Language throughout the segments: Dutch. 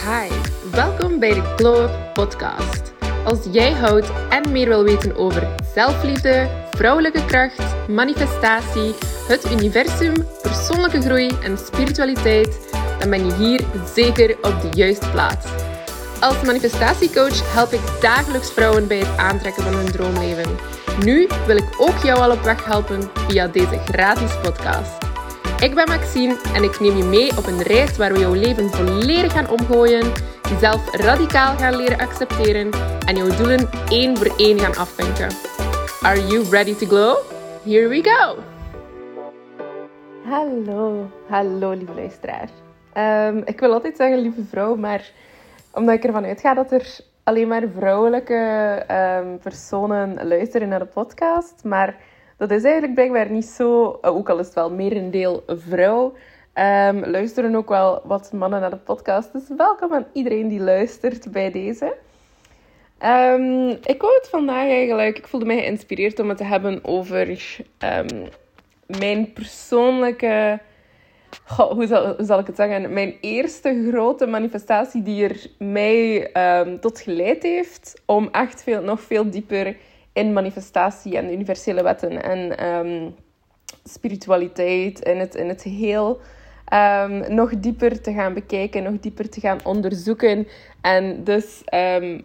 Hi, welkom bij de Glow Up Podcast. Als jij houdt en meer wil weten over zelfliefde, vrouwelijke kracht, manifestatie, het universum, persoonlijke groei en spiritualiteit, dan ben je hier zeker op de juiste plaats. Als manifestatiecoach help ik dagelijks vrouwen bij het aantrekken van hun droomleven. Nu wil ik ook jou al op weg helpen via deze gratis podcast. Ik ben Maxine en ik neem je mee op een reis waar we jouw leven volledig gaan omgooien, jezelf radicaal gaan leren accepteren en jouw doelen één voor één gaan afvinken. Are you ready to glow? Here we go! Hallo, hallo lieve luisteraar. Um, ik wil altijd zeggen lieve vrouw, maar omdat ik ervan uitga dat er alleen maar vrouwelijke um, personen luisteren naar de podcast. Maar dat is eigenlijk blijkbaar niet zo, eh, ook al is het wel merendeel vrouw. Um, luisteren ook wel wat mannen naar de podcast. Dus welkom aan iedereen die luistert bij deze. Um, ik wou het vandaag eigenlijk, ik voelde mij geïnspireerd om het te hebben over mijn persoonlijke hoe, zal, zal, ik het zeggen? Mijn eerste grote manifestatie die er mij tot geleid heeft om echt veel, nog veel dieper in manifestatie en universele wetten en um, spiritualiteit in het, in het heel um, nog dieper te gaan bekijken, nog dieper te gaan onderzoeken. En dus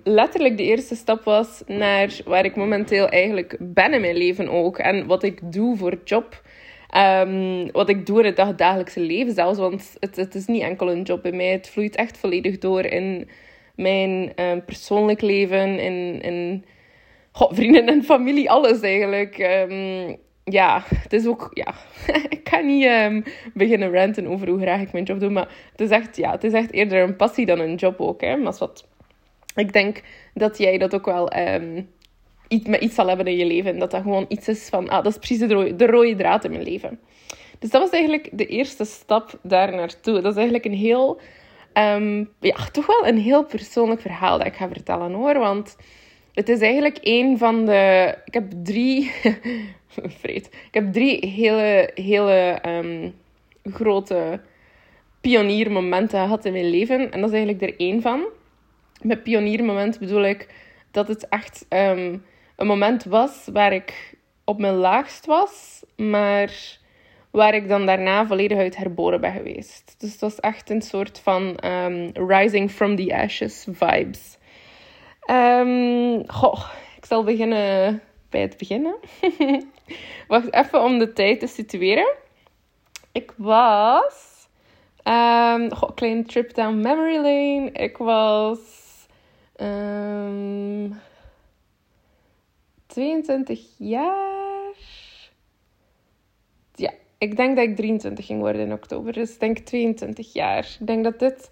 letterlijk de eerste stap was naar waar ik momenteel eigenlijk ben in mijn leven ook en wat ik doe voor job. Wat ik doe in het dagelijkse leven zelfs. Want het, het is niet enkel een job bij mij. Het vloeit echt volledig door in mijn persoonlijk leven. In, in Vrienden en familie. Alles eigenlijk. Um, ja, het is ook... Ja, ik kan niet beginnen ranten over hoe graag ik mijn job doe. Maar het is echt, ja, het is echt eerder een passie dan een job ook. Hè. Maar wat... Ik denk dat jij dat ook wel iets, met iets zal hebben in je leven. Dat dat gewoon iets is van, ah, dat is precies de rode, de rode draad in mijn leven. Dus dat was eigenlijk de eerste stap daar naartoe. Dat is eigenlijk een heel, um, ja, toch wel een heel persoonlijk verhaal dat ik ga vertellen hoor. Want het is eigenlijk een van de, ik heb drie, vreed, ik heb drie hele, hele um, grote pioniermomenten gehad in mijn leven. En dat is eigenlijk er één van. Met pioniermoment bedoel ik dat het echt um, een moment was waar ik op mijn laagst was, maar waar ik dan daarna volledig uit herboren ben geweest. Dus het was echt een soort van um, rising from the ashes vibes. Um, goh, ik zal beginnen bij het beginnen. Wacht even om de tijd te situeren. Ik was. Um, goh, kleine trip down memory lane. Ik was. Um, 22 jaar. Ja, ik denk dat ik 23 ging worden in oktober. Dus ik denk 22 jaar. Ik denk dat dit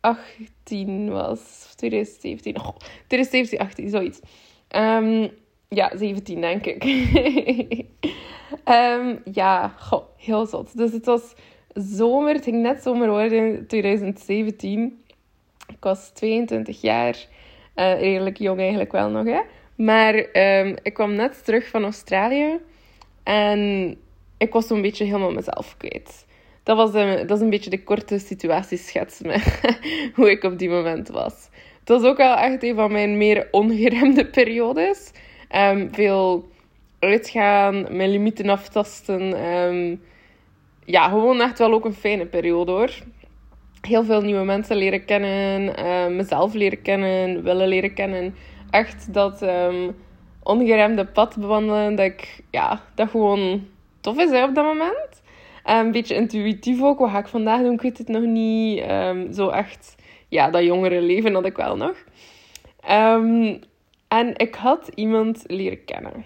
2018 was. Of 2017. Oh, 2017, 18, zoiets. Um, ja, 17 denk ik. um, ja, heel zot. Dus het was zomer. Het ging net zomer worden in 2017. Ik was 22 jaar. Uh, redelijk jong eigenlijk wel nog, hè. Maar um, ik kwam net terug van Australië en ik was zo'n beetje helemaal mezelf kwijt. Dat, was een, dat is een beetje de korte situatieschets met hoe ik op die moment was. Het was ook wel echt een van mijn meer ongeremde periodes. Um, veel uitgaan, mijn limieten aftasten. Um, ja, gewoon echt wel ook een fijne periode hoor. Heel veel nieuwe mensen leren kennen, uh, mezelf leren kennen, willen leren kennen echt dat ongeremde pad bewandelen, dat ik, ja, dat gewoon tof is hè, op dat moment. Um, een beetje intuïtief ook. Wat ga ik vandaag doen? Ik weet het nog niet. Um, zo echt, ja, dat jongere leven had ik wel nog. en ik had iemand leren kennen.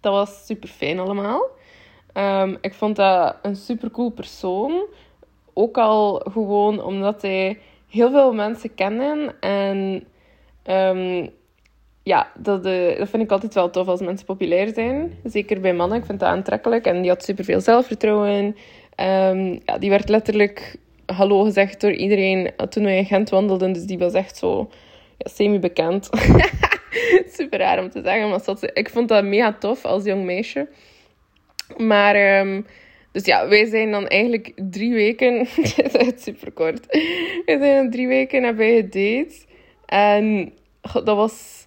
Dat was super fijn allemaal. ik vond dat een super cool persoon. Ook al gewoon omdat hij heel veel mensen kende en ja, dat, uh, dat vind ik altijd wel tof als mensen populair zijn. Zeker bij mannen, ik vind dat aantrekkelijk. En die had superveel zelfvertrouwen. Um, ja, die werd letterlijk hallo gezegd door iedereen toen wij in Gent wandelden. Dus die was echt zo ja, semi-bekend. Super raar om te zeggen, maar ik vond dat mega tof als jong meisje. Maar um, dus ja, wij zijn dan eigenlijk drie weken... Het is super kort. We zijn dan drie weken hebben wij gedate. En dat was...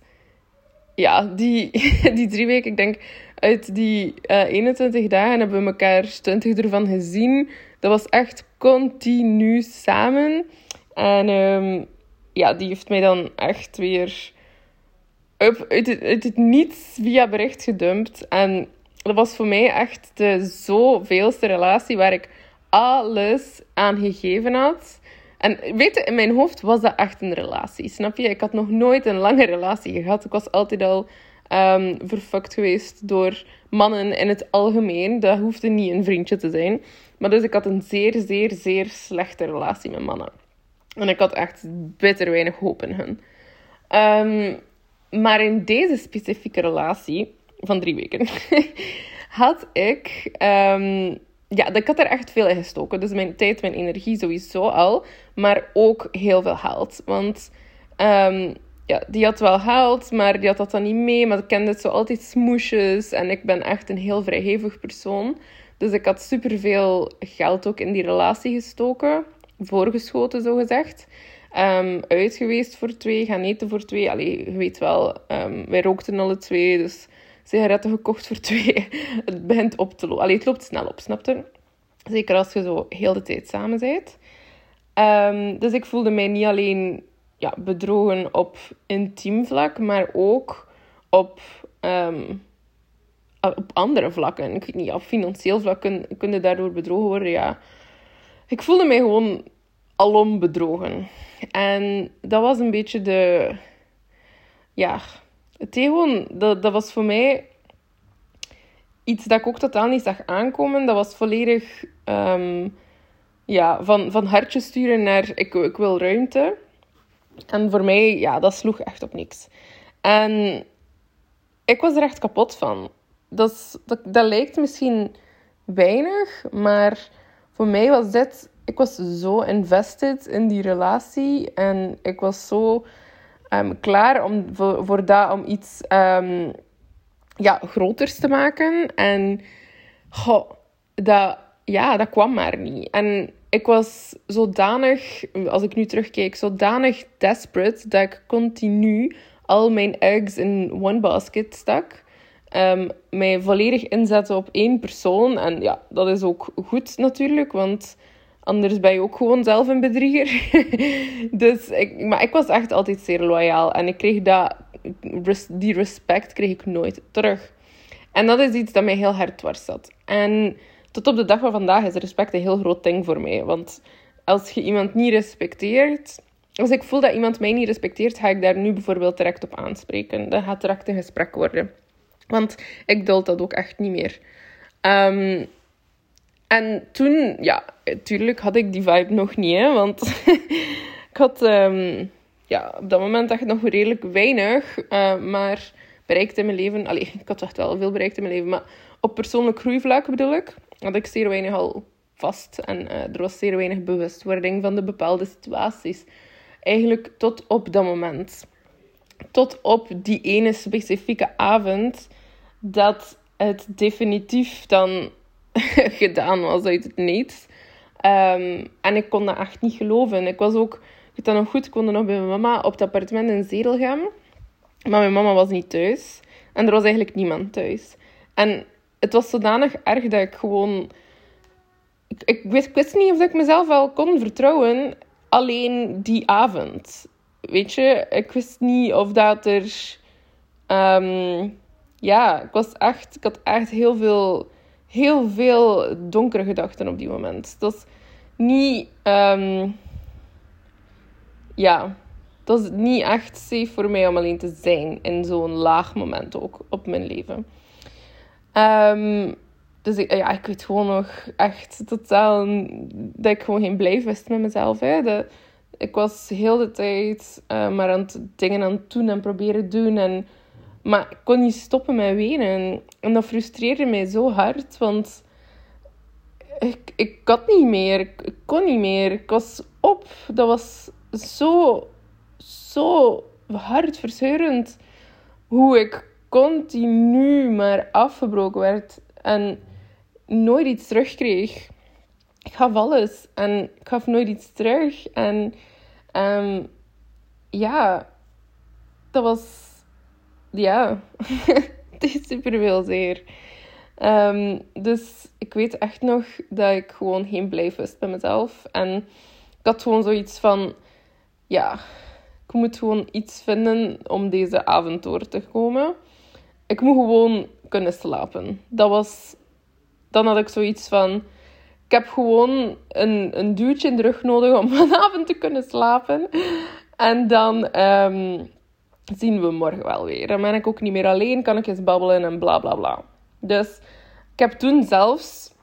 Ja, die, die drie weken, ik denk... Uit die uh, eh, 21 dagen hebben we elkaar 20 ervan gezien. Dat was echt continu samen. En um, ja, die heeft mij dan echt weer uit, het, uit het niets via bericht gedumpt. En dat was voor mij echt de zoveelste relatie waar ik alles aan gegeven had. En weet je, in mijn hoofd was dat echt een relatie. Snap je? Ik had nog nooit een lange relatie gehad. Ik was altijd al um, verfucked geweest door mannen in het algemeen. Dat hoefde niet een vriendje te zijn. Maar dus ik had een zeer, zeer, zeer slechte relatie met mannen. En ik had echt bitter weinig hoop in hun. Um, maar in deze specifieke relatie van drie weken had ik. Um, ja, ik had er echt veel in gestoken. Dus mijn tijd, mijn energie sowieso al. Maar ook heel veel geld. Want um, ja, die had wel geld, maar die had dat dan niet mee. Maar ik kende zo altijd smoesjes. En ik ben echt een heel vrijhevig persoon. Dus ik had superveel geld ook in die relatie gestoken. Voorgeschoten, zo gezegd. Um, uit geweest voor twee, gaan eten voor twee. Allee, je weet wel, um, wij rookten alle twee, dus sigaretten gekocht voor twee. het begint op te lopen. Allee, het loopt snel op, snap je? Zeker als je zo heel de tijd samen bent. Um, dus ik voelde mij niet alleen ja, bedrogen op intiem vlak, maar ook op, op andere vlakken. Ik weet niet, op financieel vlak kun, kun je daardoor bedrogen worden, ja. Ik voelde mij gewoon alom bedrogen. En dat was een beetje de... Ja, het gewoon... Dat, dat was voor mij iets dat ik ook totaal niet zag aankomen. Dat was volledig... Um, ja, van, van hartje sturen naar ik, ik wil ruimte. En voor mij, ja, dat sloeg echt op niks. En ik was er echt kapot van. Dat, dat, dat lijkt misschien weinig, maar voor mij was dit ik was zo invested in die relatie en ik was zo ehm, klaar om, voor, voor dat om iets um, ja, groters te maken. En dat, ja, dat kwam maar niet. En ik was zodanig, als ik nu terugkijk, zodanig desperate dat ik continu al mijn eggs in one basket stak. Um, mij volledig inzetten op één persoon. En ja, dat is ook goed natuurlijk, want Anders ben je ook gewoon zelf een bedrieger. dus ik, maar ik was echt altijd zeer loyaal. En ik kreeg dat, die respect kreeg ik nooit terug. En dat is iets dat mij heel hard dwars zat. En tot op de dag van vandaag is respect een heel groot ding voor mij. Want als je iemand niet respecteert... Als ik voel dat iemand mij niet respecteert, ga ik daar nu bijvoorbeeld direct op aanspreken. Dan gaat direct een gesprek worden. Want ik duld dat ook echt niet meer. Um, en toen, ja, natuurlijk had ik die vibe nog niet, hè, want ik had um, ja, op dat moment echt nog redelijk weinig, uh, maar bereikt in mijn leven. Allee, ik had echt wel veel bereikt in mijn leven, maar op persoonlijk groeivlak bedoel ik, had ik zeer weinig al vast en uh, er was zeer weinig bewustwording van de bepaalde situaties. Eigenlijk tot op dat moment. Tot op die ene specifieke avond dat het definitief dan gedaan was uit het niets. Um, en ik kon dat echt niet geloven. Ik was ook, ik dat nog goed, ik nog bij mijn mama op het appartement in Zedelgem. Maar mijn mama was niet thuis. En er was eigenlijk niemand thuis. En het was zodanig erg dat ik gewoon... Ik, wist, niet of ik mezelf wel kon vertrouwen. Alleen die avond. Weet je, ik wist niet of dat er... Um, ja, ik was echt... Ik had echt heel veel heel veel donkere gedachten op die moment. Dat is niet. Um, ja, dat is niet echt safe voor mij om alleen te zijn in zo'n laag moment ook op mijn leven. Um, dus ik, ja, ik weet gewoon nog echt totaal dat ik gewoon geen blijf wist met mezelf. Hè. De, ik was heel de tijd uh, maar aan dingen aan het doen en proberen doen. En maar ik kon niet stoppen met wenen. En dat frustreerde mij zo hard, want ik, ik had niet meer. Ik, kon niet meer. Ik was op. Dat was zo, zo hartverscheurend hoe ik continu maar afgebroken werd. En nooit iets terugkreeg. Ik gaf alles en ik gaf nooit iets terug. En ehm, ja, dat was... Ja, het is super veel zeer. Ehm, dus ik weet echt nog dat ik gewoon geen blijf wist bij mezelf. En ik had gewoon zoiets van... Ja, ik moet gewoon iets vinden om deze avond door te komen. Ik moet gewoon kunnen slapen. Dat was... Dan had ik zoiets van... Ik heb gewoon een, een duwtje in de rug nodig om vanavond te kunnen slapen. En dan ehm, zien we morgen wel weer. Dan ben ik ook niet meer alleen, kan ik eens babbelen en bla bla bla. Dus ik heb toen zelfs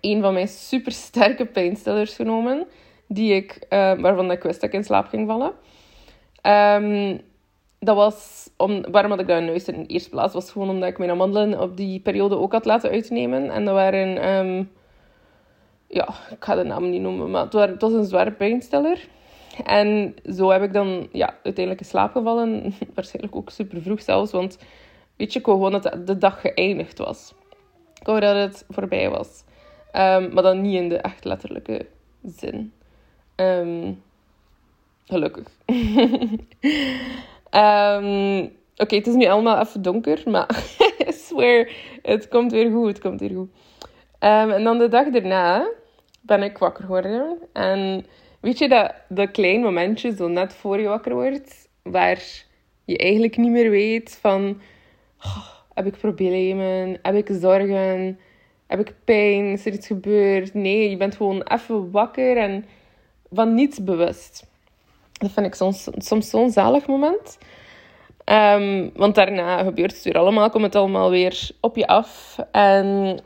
een van mijn supersterke pijnstillers genomen, die ik, uh, waarvan ik wist dat ik in slaap ging vallen. Um, dat was om, waarom had ik dat juist in de eerste plaats? was gewoon omdat ik mijn amandelen op die periode ook had laten uitnemen. En dat waren, um, ja, ik ga de naam niet noemen, maar het was een zware pijnstiller. En zo heb ik dan ja, uiteindelijk in slaap gevallen. Waarschijnlijk ook super vroeg zelfs, want weet je, ik gewoon dat de dag geëindigd was. Ik wou dat het voorbij was. Um, maar dan niet in de echt letterlijke zin. Um, gelukkig. um, Oké, het is nu allemaal even donker, maar swear, het komt weer goed, het komt weer goed. en dan de dag daarna ben ik wakker geworden. En weet je dat, dat klein momentje, zo net voor je wakker wordt, waar je eigenlijk niet meer weet van... Heb ik problemen? Heb ik zorgen? Heb ik pijn? Is er iets gebeurd? Nee, je bent gewoon even wakker en van niets bewust. Dat vind ik soms, soms zo'n zalig moment. Um, want daarna gebeurt het weer allemaal, komt het allemaal weer op je af. En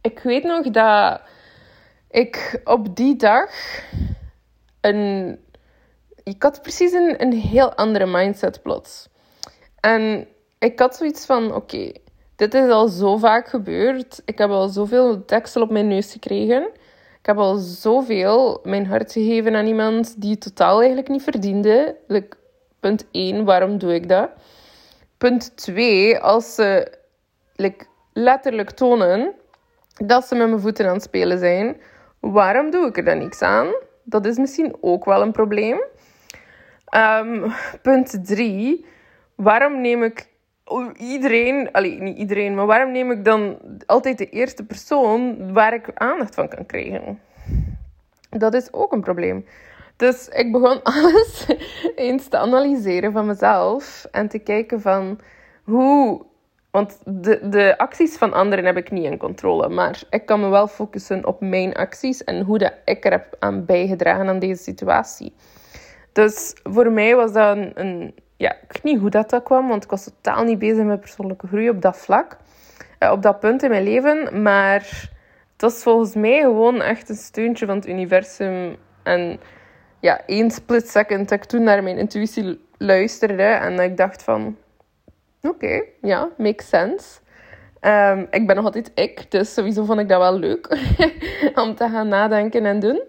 ik weet nog dat ik op die dag een. Ik had precies een, een heel andere mindset plots. En ik had zoiets van: oké, dit is al zo vaak gebeurd. Ik heb al zoveel deksel op mijn neus gekregen. Ik heb al zoveel mijn hart gegeven aan iemand die totaal eigenlijk niet verdiende. Punt 1, waarom doe ik dat? Punt 2, als ze letterlijk tonen dat ze met mijn voeten aan het spelen zijn, waarom doe ik er dan niks aan? Dat is misschien ook wel een probleem. Um, punt 3, waarom neem ik iedereen, allee, niet iedereen, maar waarom neem ik dan altijd de eerste persoon waar ik aandacht van kan krijgen? Dat is ook een probleem. Dus ik begon alles eens te analyseren van mezelf en te kijken van hoe. Want de, de acties van anderen heb ik niet in controle, maar ik kan me wel focussen op mijn acties en hoe dat ik er heb aan bijgedragen aan deze situatie. Dus voor mij was dat een, ja, ik weet niet hoe dat, dat kwam, want ik was totaal niet bezig met persoonlijke groei op dat vlak. Uh, op dat punt in mijn leven. Maar het was volgens mij gewoon echt een steuntje van het universum. En ja, één split second dat ik toen naar mijn intuïtie luisterde. En ik dacht van... Oké, ja, makes sense. Um, ik ben nog altijd ik, dus sowieso vond ik dat wel leuk om te gaan nadenken en doen.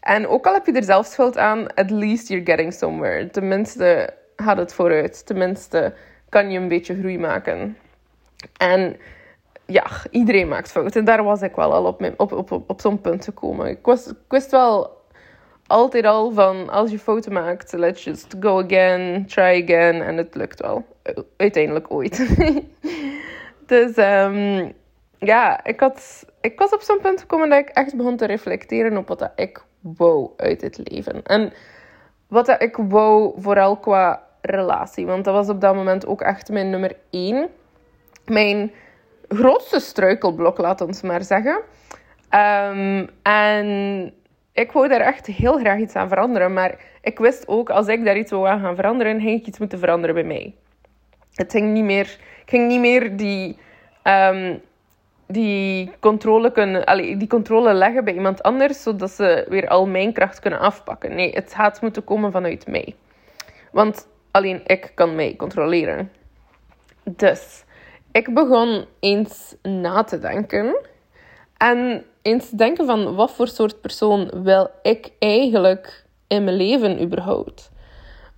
En ook al heb je er zelf schuld aan, at least you're getting somewhere. Tenminste, gaat het vooruit. Tenminste, kan je een beetje groei maken. En ja, iedereen maakt fouten. En daar was ik wel al op, op, op, op, op zo'n punt gekomen. Ik, was, ik wist wel altijd al van als je fouten maakt, let's just go again, try again. En het lukt wel. Uiteindelijk ooit. dus um, ja, ik, had, ik was op zo'n punt gekomen dat ik echt begon te reflecteren op wat ik wou uit het leven. En wat ik wou, vooral qua relatie. Want dat was op dat moment ook echt mijn nummer één. Mijn grootste struikelblok, laat ons maar zeggen. Ehm, en ik wou daar echt heel graag iets aan veranderen. Maar ik wist ook, als ik daar iets wou aan gaan veranderen, ging ik iets moeten veranderen bij mij. Het ging niet meer, ik ging niet meer die, um, die, controle kunnen, allee, die controle leggen bij iemand anders, zodat ze weer al mijn kracht kunnen afpakken. Nee, het gaat moeten komen vanuit mij. Want alleen ik kan mij controleren. Dus ik begon eens na te denken. En eens denken van wat voor soort persoon wil ik eigenlijk in mijn leven überhaupt?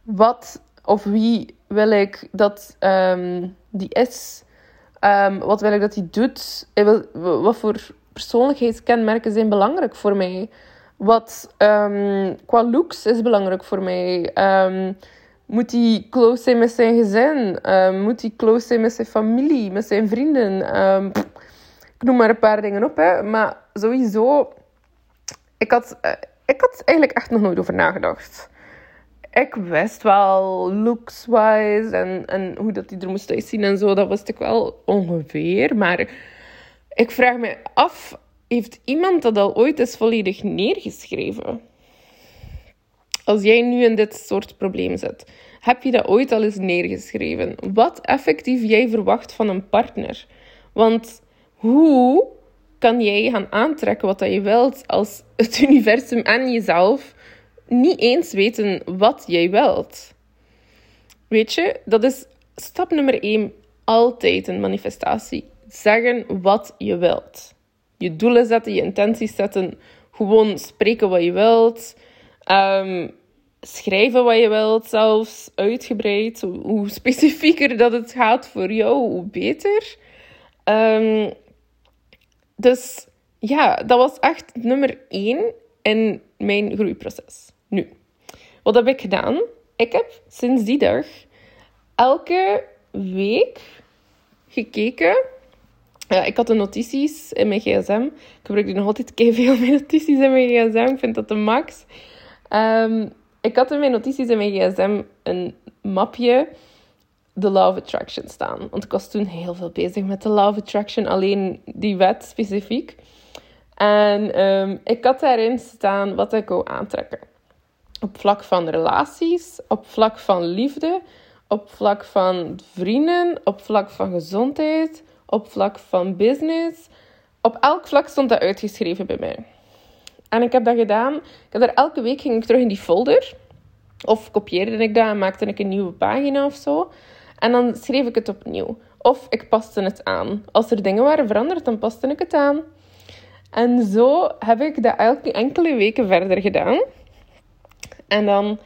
Wat of wie wil ik dat um, die is? Ehm, wat wil ik dat hij doet? Wat voor persoonlijkheidskenmerken zijn belangrijk voor mij? Wat um, qua looks is belangrijk voor mij? Moet hij close zijn met zijn gezin? moet hij close zijn met zijn familie, met zijn vrienden? ik noem maar een paar dingen op, hè. Maar sowieso... Ik had, uh, ik had eigenlijk echt nog nooit over nagedacht ik wist wel looks-wise en, en hoe dat die er moest uitzien en zo. Dat wist ik wel ongeveer. Maar ik vraag me af, heeft iemand dat al ooit eens volledig neergeschreven? Als jij nu in dit soort probleem zit, heb je dat ooit al eens neergeschreven? Wat effectief jij verwacht van een partner? Want hoe kan jij gaan aantrekken wat dat je wilt als het universum en jezelf niet eens weten wat jij wilt. Weet je, dat is stap nummer 1 altijd een manifestatie. Zeggen wat je wilt. Je doelen zetten, je intenties zetten. Gewoon spreken wat je wilt. Ehm, schrijven wat je wilt, zelfs uitgebreid. Hoe specifieker dat het gaat voor jou, hoe beter. Um, dus ja, dat was echt nummer één in mijn groeiproces. Nu, wat heb ik gedaan? Ik heb sinds die dag elke week gekeken. Ja, ik had de notities in mijn gsm. Ik gebruik nog altijd veel notities in mijn gsm. Ik vind dat de max. Ehm, ik had in mijn notities in mijn gsm een mapje The Law of Attraction staan. Want ik was toen heel veel bezig met de Law of Attraction. Alleen die wet specifiek. En ehm, ik had daarin staan wat ik wou aantrekken op vlak van relaties, op vlak van liefde, op vlak van vrienden, op vlak van gezondheid, op vlak van business. Op elk vlak stond dat uitgeschreven bij mij. En ik heb dat gedaan. Ik elke week ging ik terug in die folder. Of kopieerde ik dat en maakte ik een nieuwe pagina of zo. En dan schreef ik het opnieuw. Of ik paste het aan. Als er dingen waren veranderd, dan paste ik het aan. En zo heb ik dat elke enkele weken verder gedaan. En dan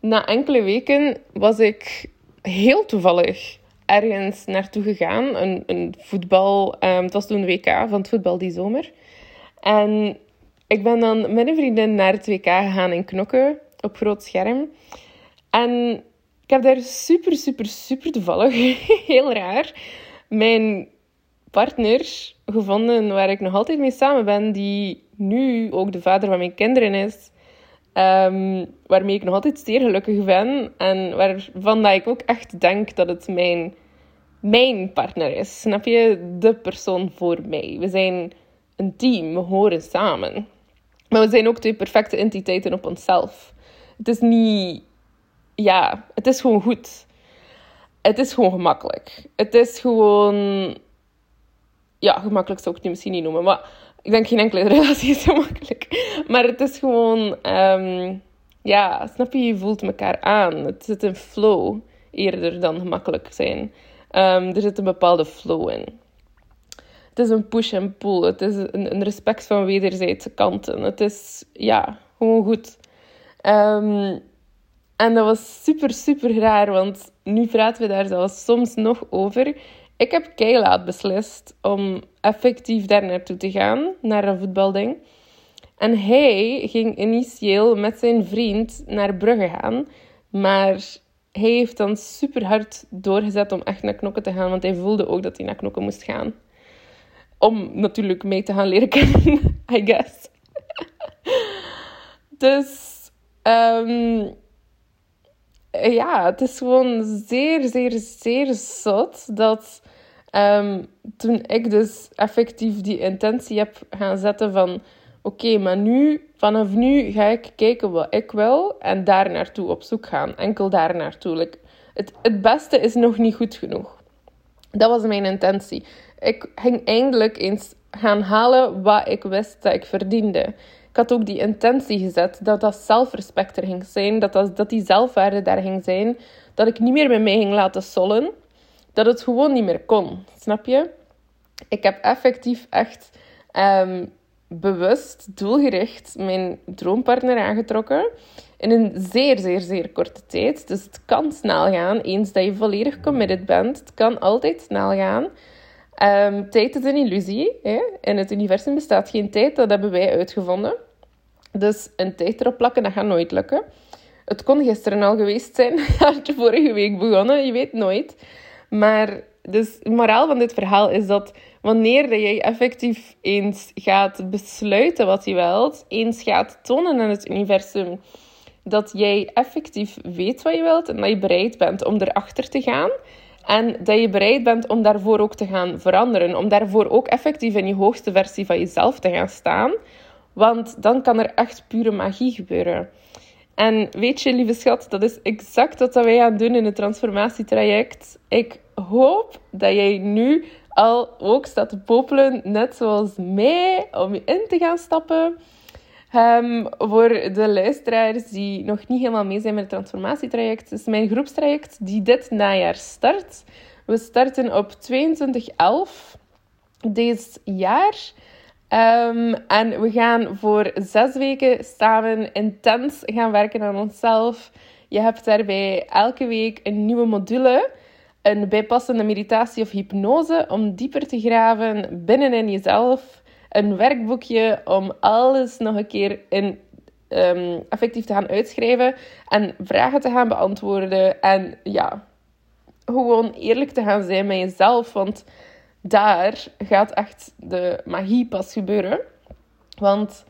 na enkele weken was ik heel toevallig ergens naartoe gegaan. Een, een voetbal, um, het was toen WK van het voetbal die zomer. En ik ben dan met een vriendin naar het WK gegaan in Knokken op groot scherm. En ik heb daar super, super, super toevallig, heel raar, mijn partner gevonden waar ik nog altijd mee samen ben, die nu ook de vader van mijn kinderen is. Um, waarmee ik nog altijd zeer gelukkig ben. En waarvan ik ook echt denk dat het mijn, mijn partner is. Snap je? De persoon voor mij. We zijn een team. We horen samen. Maar we zijn ook twee perfecte entiteiten op onszelf. Het is niet... Ja, het is gewoon goed. Het is gewoon gemakkelijk. Het is gewoon... Ja, gemakkelijk zou ik het misschien niet noemen. Maar ik denk geen enkele relatie is zo makkelijk. Maar het is gewoon, um, ja, snap je, je voelt elkaar aan. Het zit een flow eerder dan gemakkelijk zijn. Um, er zit een bepaalde flow in. Het is een push en pull. Het is een, een respect van wederzijdse kanten. Het is, ja, gewoon goed. Um, en dat was super, super raar, want nu praten we daar zelfs soms nog over. Ik heb keilaat beslist om effectief daar naartoe te gaan, naar een voetbalding. En hij ging initieel met zijn vriend naar Brugge gaan. Maar hij heeft dan super hard doorgezet om echt naar Knokken te gaan. Want hij voelde ook dat hij naar Knokken moest gaan. Om natuurlijk mee te gaan leren kennen, I guess. dus um, ja, het is gewoon zeer, zeer, zeer zot dat um, toen ik dus effectief die intentie heb gaan zetten van oké, maar nu, vanaf nu ga ik kijken wat ik wil en daar naartoe op zoek gaan. Enkel daar naartoe. het, het beste is nog niet goed genoeg. Dat was mijn intentie. Ik ging eindelijk eens gaan halen wat ik wist dat ik verdiende. Ik had ook die intentie gezet dat dat zelfrespect er ging zijn, dat, dat, die zelfwaarde daar ging zijn, dat ik niet meer met mij ging laten sollen, dat het gewoon niet meer kon. Snap je? Ik heb effectief echt um, bewust, doelgericht mijn droompartner aangetrokken. In een zeer, zeer, zeer korte tijd. Dus het kan snel gaan, eens dat je volledig committed bent. Het kan altijd snel gaan. Um, tijd is een illusie. Hè? In het universum bestaat geen tijd. Dat hebben wij uitgevonden. Dus een tijd erop plakken, dat gaat nooit lukken. Het kon gisteren al geweest zijn. Had je vorige week begonnen. Je weet nooit. Maar dus het moraal van dit verhaal is dat wanneer jij effectief eens gaat besluiten wat je wilt, eens gaat tonen aan het universum dat jij effectief weet wat je wilt en dat je bereid bent om erachter te gaan. En dat je bereid bent om daarvoor ook te gaan veranderen. Om daarvoor ook effectief in je hoogste versie van jezelf te gaan staan. Want dan kan er echt pure magie gebeuren. En weet je, lieve schat, dat is exact wat wij gaan doen in het transformatietraject. Ik hoop dat jij nu al ook staat te popelen, net zoals mij, om je in te gaan stappen. Um, voor de luisteraars die nog niet helemaal mee zijn met het transformatietraject, is mijn groepstraject die dit najaar start. We starten op 22-11 dit jaar. Um, en we gaan voor zes weken samen intens gaan werken aan onszelf. Je hebt daarbij elke week een nieuwe module, een bijpassende meditatie of hypnose om dieper te graven binnenin jezelf een werkboekje om alles nog een keer in effectief te gaan uitschrijven en vragen te gaan beantwoorden. En ja, gewoon eerlijk te gaan zijn met jezelf. Want daar gaat echt de magie pas gebeuren. Want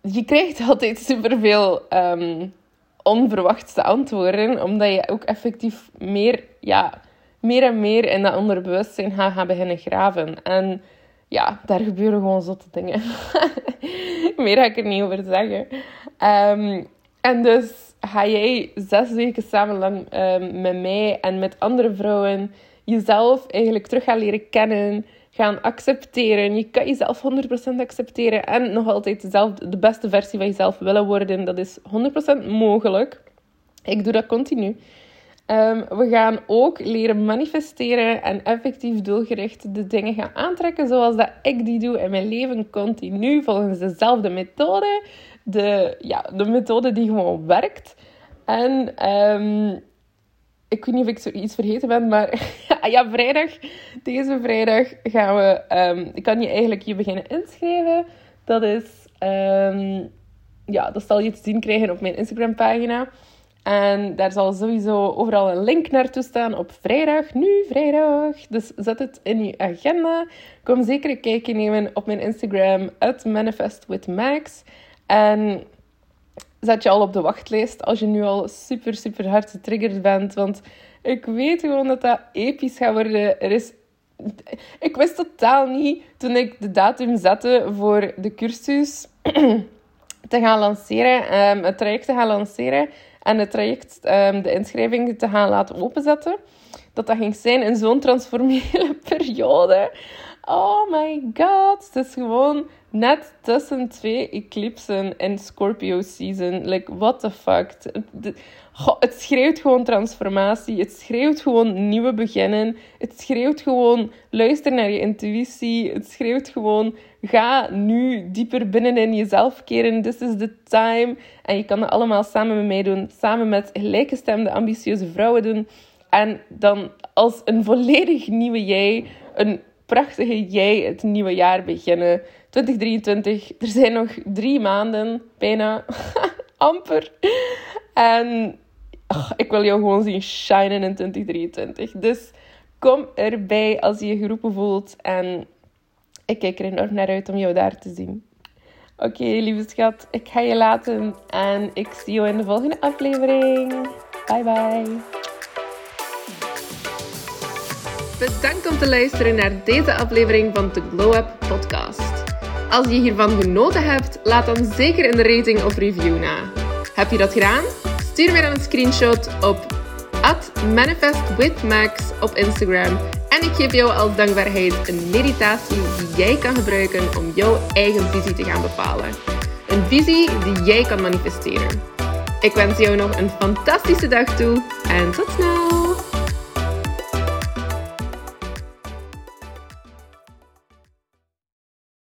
je krijgt altijd superveel um, onverwachte antwoorden, omdat je ook effectief meer, ja, meer en meer in dat onderbewustzijn gaat gaan beginnen graven. En ja, daar gebeuren gewoon zotte dingen. Meer ga ik er niet over zeggen. Um, en dus ga jij zes weken samen lang um, met mij en met andere vrouwen jezelf eigenlijk terug gaan leren kennen, gaan accepteren. Je kan jezelf 100% accepteren en nog altijd zelf, de beste versie van jezelf willen worden. Dat is 100% mogelijk. Ik doe dat continu. Um, we gaan ook leren manifesteren en effectief doelgericht de dingen gaan aantrekken zoals dat ik die doe in mijn leven continu volgens dezelfde methode. De, ja, de methode die gewoon werkt. En um, ik weet niet of ik zoiets vergeten ben, maar ja, vrijdag, deze vrijdag gaan we, um, ik kan je eigenlijk je beginnen inschrijven. Dat is, ja, dat zal je te zien krijgen op mijn Instagram pagina. En daar zal sowieso overal een link naartoe staan op vrijdag, nu vrijdag. Dus zet het in je agenda. Kom zeker een kijkje nemen op mijn Instagram, manifestwithmax. En zet je al op de wachtlijst als je nu al super, super hard getriggerd bent. Want ik weet gewoon dat dat episch gaat worden. Er is... Ik wist totaal niet, toen ik de datum zette voor de cursus te gaan lanceren, um, het traject te gaan lanceren en het traject, um, de inschrijving te gaan laten openzetten. Dat dat ging zijn in zo'n transformele periode. Oh my god. Het is gewoon net tussen twee eclipsen in Scorpio season. Like, what the fuck. Het schreeuwt gewoon transformatie. Het schreeuwt gewoon nieuwe beginnen. Het schreeuwt gewoon luister naar je intuïtie. Het schreeuwt gewoon ga nu dieper binnen in jezelf keren. This is the time. En je kan dat allemaal samen met mij doen. Samen met gelijkgestemde, ambitieuze vrouwen doen. En dan als een volledig nieuwe jij, een prachtige jij het nieuwe jaar beginnen. 2023. Er zijn nog drie maanden, bijna. Amper. En ik wil jou gewoon zien shinen in 2023. Dus kom erbij als je je geroepen voelt. En ik kijk er enorm naar uit om jou daar te zien. Oké, lieve schat. Ik ga je laten. En ik zie jou in de volgende aflevering. Bye bye. Bedankt om te luisteren naar deze aflevering van de Glow Up Podcast. Als je hiervan genoten hebt, laat dan zeker een rating of review na. Heb je dat gedaan? Stuur mij dan een screenshot op manifestwithmax op Instagram. En ik geef jou als dankbaarheid een meditatie die jij kan gebruiken om jouw eigen visie te gaan bepalen. Een visie die jij kan manifesteren. Ik wens jou nog een fantastische dag toe en tot snel!